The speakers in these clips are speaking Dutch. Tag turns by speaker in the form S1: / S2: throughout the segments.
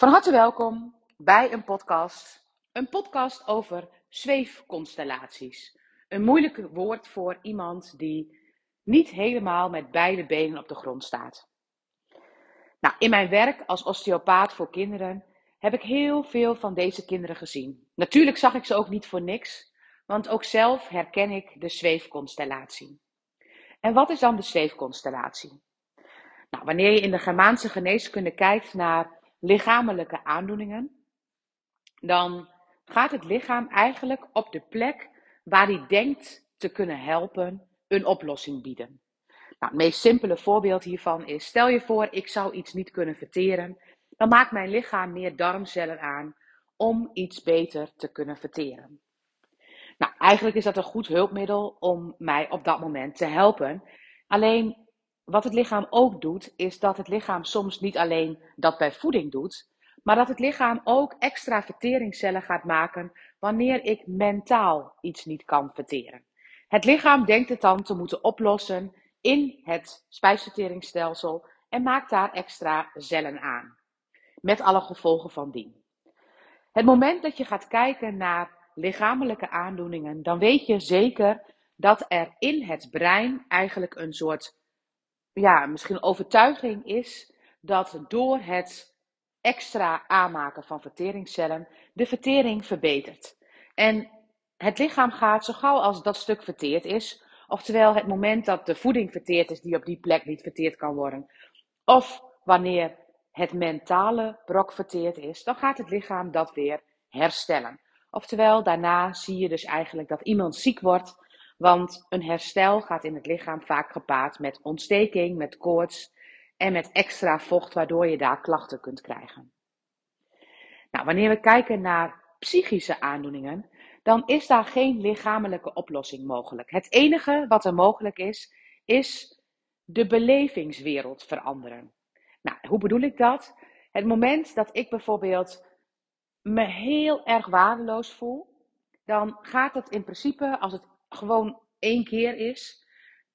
S1: Van harte welkom bij een podcast. Een podcast over zweefconstellaties. Een moeilijk woord voor iemand die niet helemaal met beide benen op de grond staat. Nou, in mijn werk als osteopaat voor kinderen heb ik heel veel van deze kinderen gezien. Natuurlijk zag ik ze ook niet voor niks, want ook zelf herken ik de zweefconstellatie. En wat is dan de zweefconstellatie? Nou, wanneer je in de Germaanse geneeskunde kijkt naar lichamelijke aandoeningen, dan gaat het lichaam eigenlijk op de plek waar hij denkt te kunnen helpen een oplossing bieden. Nou, het meest simpele voorbeeld hiervan is: stel je voor, ik zou iets niet kunnen verteren, dan maakt mijn lichaam meer darmcellen aan om iets beter te kunnen verteren. Nou, eigenlijk is dat een goed hulpmiddel om mij op dat moment te helpen. Alleen wat het lichaam ook doet, is dat het lichaam soms niet alleen dat bij voeding doet, maar dat het lichaam ook extra verteringscellen gaat maken wanneer ik mentaal iets niet kan verteren. Het lichaam denkt het dan te moeten oplossen in het spijsverteringsstelsel en maakt daar extra cellen aan, met alle gevolgen van dien. Het moment dat je gaat kijken naar lichamelijke aandoeningen, dan weet je zeker dat er in het brein eigenlijk een soort ja, misschien overtuiging is dat door het extra aanmaken van verteringscellen de vertering verbetert. En het lichaam gaat zo gauw als dat stuk verteerd is, oftewel het moment dat de voeding verteerd is die op die plek niet verteerd kan worden, of wanneer het mentale brok verteerd is, dan gaat het lichaam dat weer herstellen. Oftewel, daarna zie je dus eigenlijk dat iemand ziek wordt want een herstel gaat in het lichaam vaak gepaard met ontsteking, met koorts en met extra vocht, waardoor je daar klachten kunt krijgen. Nou, wanneer we kijken naar psychische aandoeningen, dan is daar geen lichamelijke oplossing mogelijk. Het enige wat er mogelijk is, is de belevingswereld veranderen. Nou, hoe bedoel ik dat? Het moment dat ik bijvoorbeeld me heel erg waardeloos voel, dan gaat het in principe, als het gewoon één keer is,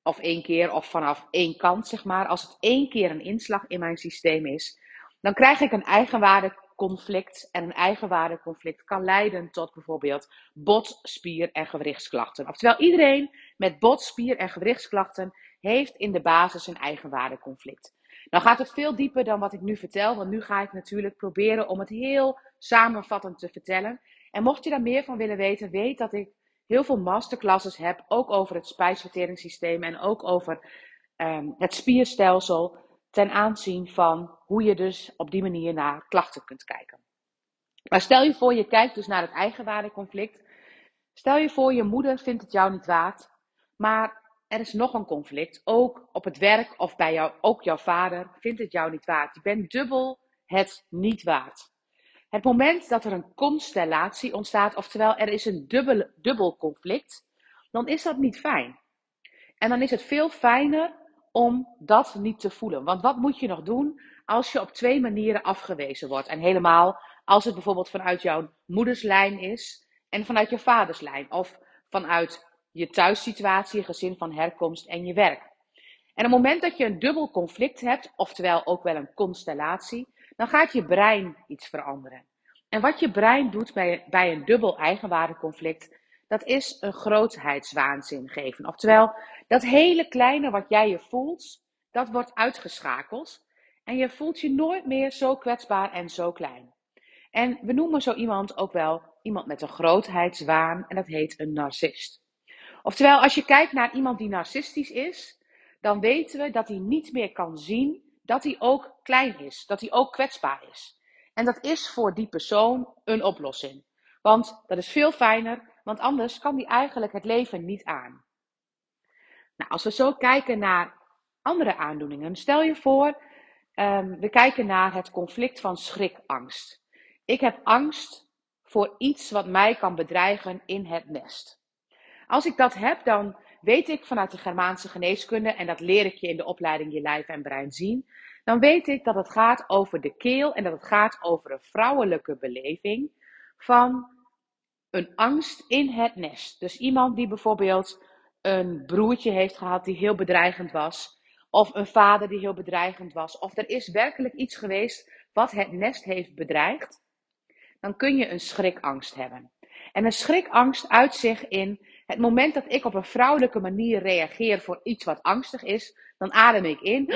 S1: of één keer of vanaf één kant, zeg maar, als het één keer een inslag in mijn systeem is, dan krijg ik een eigenwaardeconflict. En een eigenwaardeconflict kan leiden tot bijvoorbeeld bot, spier en gewrichtsklachten. Oftewel, iedereen met bot, spier en gewrichtsklachten heeft in de basis een eigenwaardeconflict. Dan gaat het veel dieper dan wat ik nu vertel, want nu ga ik natuurlijk proberen om het heel samenvattend te vertellen. En mocht je daar meer van willen weten, weet dat ik heel veel masterclasses heb, ook over het spijsverteringssysteem en ook over um, het spierstelsel, ten aanzien van hoe je dus op die manier naar klachten kunt kijken. Maar stel je voor, je kijkt dus naar het eigenwaardeconflict. Stel je voor, je moeder vindt het jou niet waard, maar er is nog een conflict, ook op het werk of bij jou, ook jouw vader vindt het jou niet waard. Je bent dubbel het niet waard. Het moment dat er een constellatie ontstaat, oftewel er is een dubbel, dubbel conflict, dan is dat niet fijn. En dan is het veel fijner om dat niet te voelen. Want wat moet je nog doen als je op twee manieren afgewezen wordt? En helemaal als het bijvoorbeeld vanuit jouw moederslijn is en vanuit je vaderslijn. Of vanuit je thuissituatie, je gezin van herkomst en je werk. En op het moment dat je een dubbel conflict hebt, oftewel ook wel een constellatie, dan gaat je brein iets veranderen. En wat je brein doet bij, een dubbel eigenwaardeconflict, dat is een grootheidswaanzin geven. Oftewel, dat hele kleine wat jij je voelt, dat wordt uitgeschakeld. En je voelt je nooit meer zo kwetsbaar en zo klein. En we noemen zo iemand ook wel iemand met een grootheidswaan en dat heet een narcist. Oftewel, als je kijkt naar iemand die narcistisch is, dan weten we dat hij niet meer kan zien dat hij ook klein is, dat hij ook kwetsbaar is. En dat is voor die persoon een oplossing. Want dat is veel fijner, want anders kan hij eigenlijk het leven niet aan. Nou, als we zo kijken naar andere aandoeningen, stel je voor, um, we kijken naar het conflict van schrikangst. Ik heb angst voor iets wat mij kan bedreigen in het nest. Als ik dat heb, dan weet ik vanuit de Germaanse geneeskunde, en dat leer ik je in de opleiding Je Lijf en Brein zien, dan weet ik dat het gaat over de keel en dat het gaat over een vrouwelijke beleving van een angst in het nest. Dus iemand die bijvoorbeeld een broertje heeft gehad die heel bedreigend was, of een vader die heel bedreigend was, of er is werkelijk iets geweest wat het nest heeft bedreigd, dan kun je een schrikangst hebben. En een schrikangst uit zich in het moment dat ik op een vrouwelijke manier reageer voor iets wat angstig is, dan adem ik in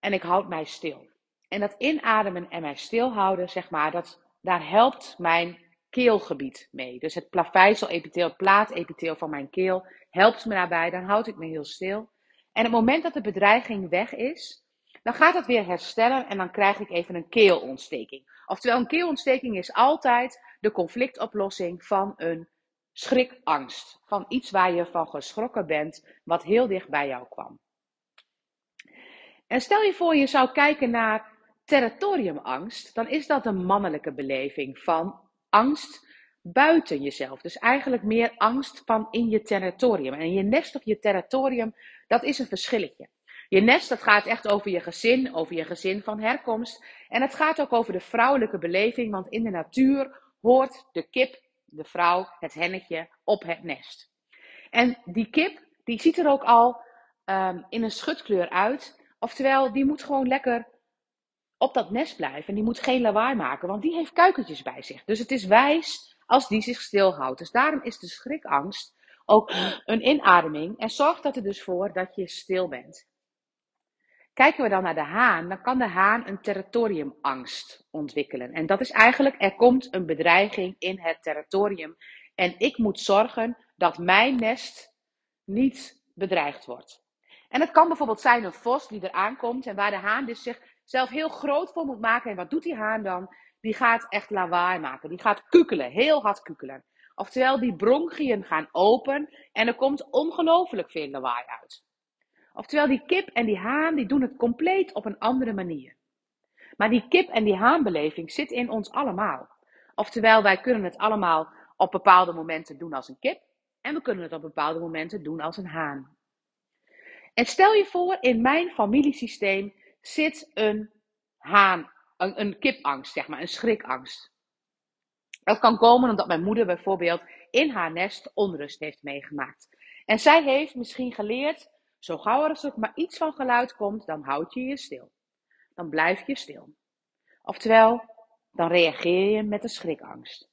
S1: en ik houd mij stil. En dat inademen en mij stilhouden, zeg maar, dat, daar helpt mijn keelgebied mee. Dus het plaveisel-epitheel, het plaatepitheel van mijn keel helpt me daarbij. Dan houd ik me heel stil. En het moment dat de bedreiging weg is, dan gaat het weer herstellen en dan krijg ik even een keelontsteking. Oftewel, een keelontsteking is altijd de conflictoplossing van een schrikangst. Van iets waar je van geschrokken bent, wat heel dicht bij jou kwam. En stel je voor, je zou kijken naar territoriumangst, dan is dat een mannelijke beleving van angst buiten jezelf. Dus eigenlijk meer angst van in je territorium. En je nest of je territorium, dat is een verschilletje. Je nest, dat gaat echt over je gezin, over je gezin van herkomst. En het gaat ook over de vrouwelijke beleving, want in de natuur hoort de kip, de vrouw, het hennetje op het nest. En die kip, die ziet er ook al um, in een schutkleur uit. Oftewel, die moet gewoon lekker op dat nest blijven. En die moet geen lawaai maken, want die heeft kuikentjes bij zich. Dus het is wijs als die zich stilhoudt. Dus daarom is de schrikangst ook een inademing. En zorgt dat er dus voor dat je stil bent. Kijken we dan naar de haan, dan kan de haan een territoriumangst ontwikkelen. En dat is eigenlijk, er komt een bedreiging in het territorium. En ik moet zorgen dat mijn nest niet bedreigd wordt. En het kan bijvoorbeeld zijn een vos die er aankomt en waar de haan dus zich zelf heel groot voor moet maken. En wat doet die haan dan? Die gaat echt lawaai maken. Die gaat kukelen, heel hard kukelen. Oftewel, die bronchiën gaan open en er komt ongelooflijk veel lawaai uit. Oftewel, die kip en die haan, die doen het compleet op een andere manier. Maar die kip en die haanbeleving zit in ons allemaal. Oftewel, wij kunnen het allemaal op bepaalde momenten doen als een kip. En we kunnen het op bepaalde momenten doen als een haan. En stel je voor, in mijn familiesysteem zit een haan, een, een kipangst, zeg maar, een schrikangst. Dat kan komen omdat mijn moeder bijvoorbeeld in haar nest onrust heeft meegemaakt. En zij heeft misschien geleerd, zo gauw er maar iets van geluid komt, dan houd je je stil. Dan blijf je stil. Oftewel, dan reageer je met een schrikangst.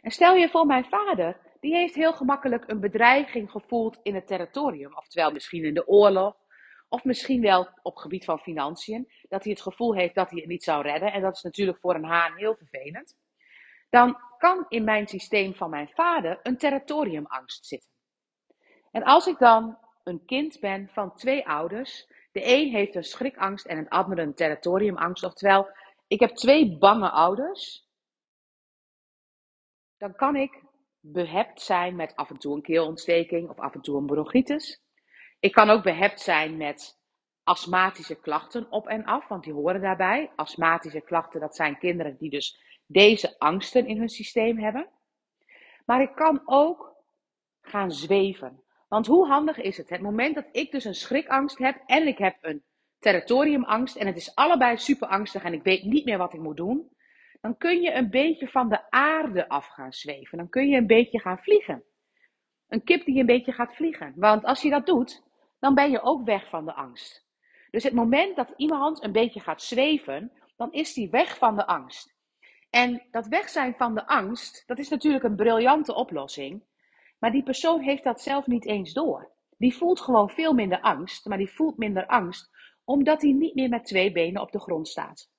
S1: En stel je voor, mijn vader, die heeft heel gemakkelijk een bedreiging gevoeld in het territorium. Oftewel misschien in de oorlog, of misschien wel op gebied van financiën, dat hij het gevoel heeft dat hij het niet zou redden. En dat is natuurlijk voor een haan heel vervelend. Dan kan in mijn systeem van mijn vader een territoriumangst zitten. En als ik dan een kind ben van twee ouders, de een heeft een schrikangst en een ander een territoriumangst, oftewel, ik heb twee bange ouders, dan kan ik behept zijn met af en toe een keelontsteking of af en toe een bronchitis. Ik kan ook behept zijn met astmatische klachten op en af, want die horen daarbij. Astmatische klachten, dat zijn kinderen die dus deze angsten in hun systeem hebben. Maar ik kan ook gaan zweven. Want hoe handig is het? Het moment dat ik dus een schrikangst heb en ik heb een territoriumangst en het is allebei super angstig en ik weet niet meer wat ik moet doen, dan kun je een beetje van de aarde af gaan zweven. Dan kun je een beetje gaan vliegen. Een kip die een beetje gaat vliegen. Want als je dat doet, dan ben je ook weg van de angst. Dus het moment dat iemand een beetje gaat zweven, dan is die weg van de angst. En dat weg zijn van de angst, dat is natuurlijk een briljante oplossing. Maar die persoon heeft dat zelf niet eens door. Die voelt gewoon veel minder angst, maar die voelt minder angst omdat hij niet meer met twee benen op de grond staat.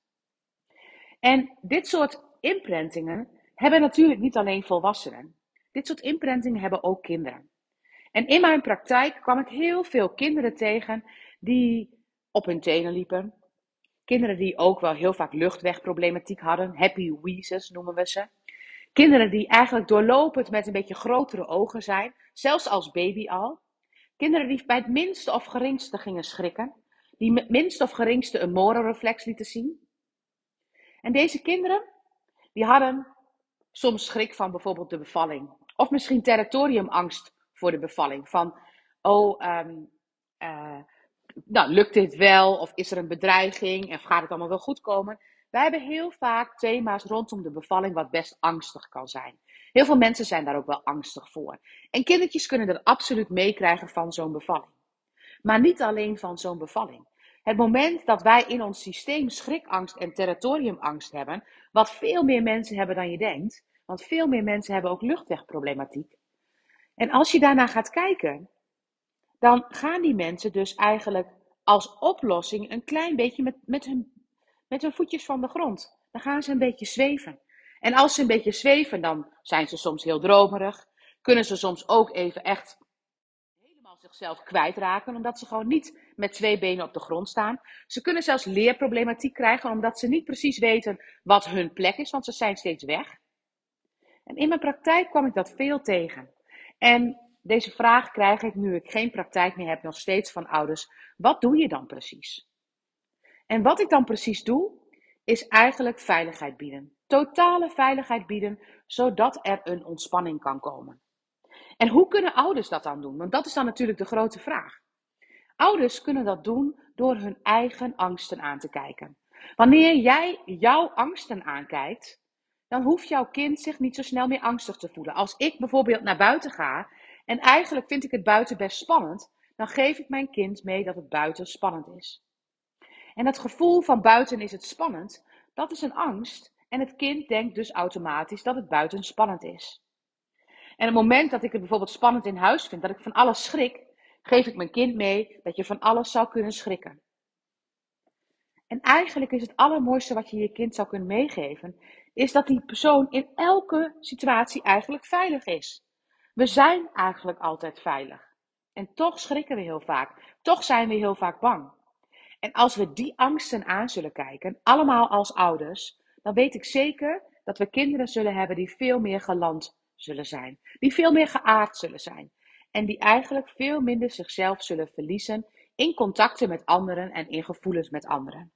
S1: En dit soort imprintingen hebben natuurlijk niet alleen volwassenen. Dit soort imprintingen hebben ook kinderen. En in mijn praktijk kwam ik heel veel kinderen tegen die op hun tenen liepen. Kinderen die ook wel heel vaak luchtwegproblematiek hadden. Happy wheezes noemen we ze. Kinderen die eigenlijk doorlopend met een beetje grotere ogen zijn. Zelfs als baby al. Kinderen die bij het minste of geringste gingen schrikken. Die met minste of geringste een morenreflex lieten zien. En deze kinderen, die hadden soms schrik van bijvoorbeeld de bevalling. Of misschien territoriumangst voor de bevalling. Van, oh, um, uh, nou, lukt dit wel? Of is er een bedreiging? En gaat het allemaal wel goed komen? Wij hebben heel vaak thema's rondom de bevalling wat best angstig kan zijn. Heel veel mensen zijn daar ook wel angstig voor. En kindertjes kunnen er absoluut meekrijgen van zo'n bevalling. Maar niet alleen van zo'n bevalling. Het moment dat wij in ons systeem schrikangst en territoriumangst hebben, wat veel meer mensen hebben dan je denkt, want veel meer mensen hebben ook luchtwegproblematiek. En als je daarna gaat kijken, dan gaan die mensen dus eigenlijk als oplossing een klein beetje met, met, hun, met hun voetjes van de grond. Dan gaan ze een beetje zweven. En als ze een beetje zweven, dan zijn ze soms heel dromerig. Kunnen ze soms ook even echt helemaal zichzelf kwijtraken, omdat ze gewoon niet met twee benen op de grond staan. Ze kunnen zelfs leerproblematiek krijgen, omdat ze niet precies weten wat hun plek is, want ze zijn steeds weg. En in mijn praktijk kwam ik dat veel tegen. En deze vraag krijg ik nu ik geen praktijk meer heb, nog steeds van ouders. Wat doe je dan precies? En wat ik dan precies doe, is eigenlijk veiligheid bieden. Totale veiligheid bieden, zodat er een ontspanning kan komen. En hoe kunnen ouders dat dan doen? Want dat is dan natuurlijk de grote vraag. Ouders kunnen dat doen door hun eigen angsten aan te kijken. Wanneer jij jouw angsten aankijkt, dan hoeft jouw kind zich niet zo snel meer angstig te voelen. Als ik bijvoorbeeld naar buiten ga en eigenlijk vind ik het buiten best spannend, dan geef ik mijn kind mee dat het buiten spannend is. En het gevoel van buiten is het spannend, dat is een angst. En het kind denkt dus automatisch dat het buiten spannend is. En het moment dat ik het bijvoorbeeld spannend in huis vind, dat ik van alles schrik, geef ik mijn kind mee dat je van alles zou kunnen schrikken. En eigenlijk is het allermooiste wat je je kind zou kunnen meegeven, is dat die persoon in elke situatie eigenlijk veilig is. We zijn eigenlijk altijd veilig. En toch schrikken we heel vaak. Toch zijn we heel vaak bang. En als we die angsten aan zullen kijken, allemaal als ouders, dan weet ik zeker dat we kinderen zullen hebben die veel meer geland zullen zijn. Die veel meer geaard zullen zijn. En die eigenlijk veel minder zichzelf zullen verliezen in contacten met anderen en in gevoelens met anderen.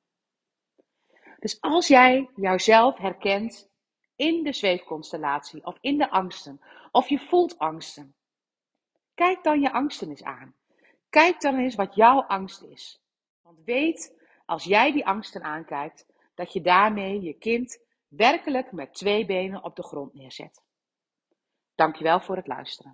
S1: Dus als jij jouzelf herkent in de zweefconstellatie of in de angsten, of je voelt angsten, kijk dan je angsten eens aan. Kijk dan eens wat jouw angst is. Want weet, als jij die angsten aankijkt, dat je daarmee je kind werkelijk met twee benen op de grond neerzet. Dankjewel voor het luisteren.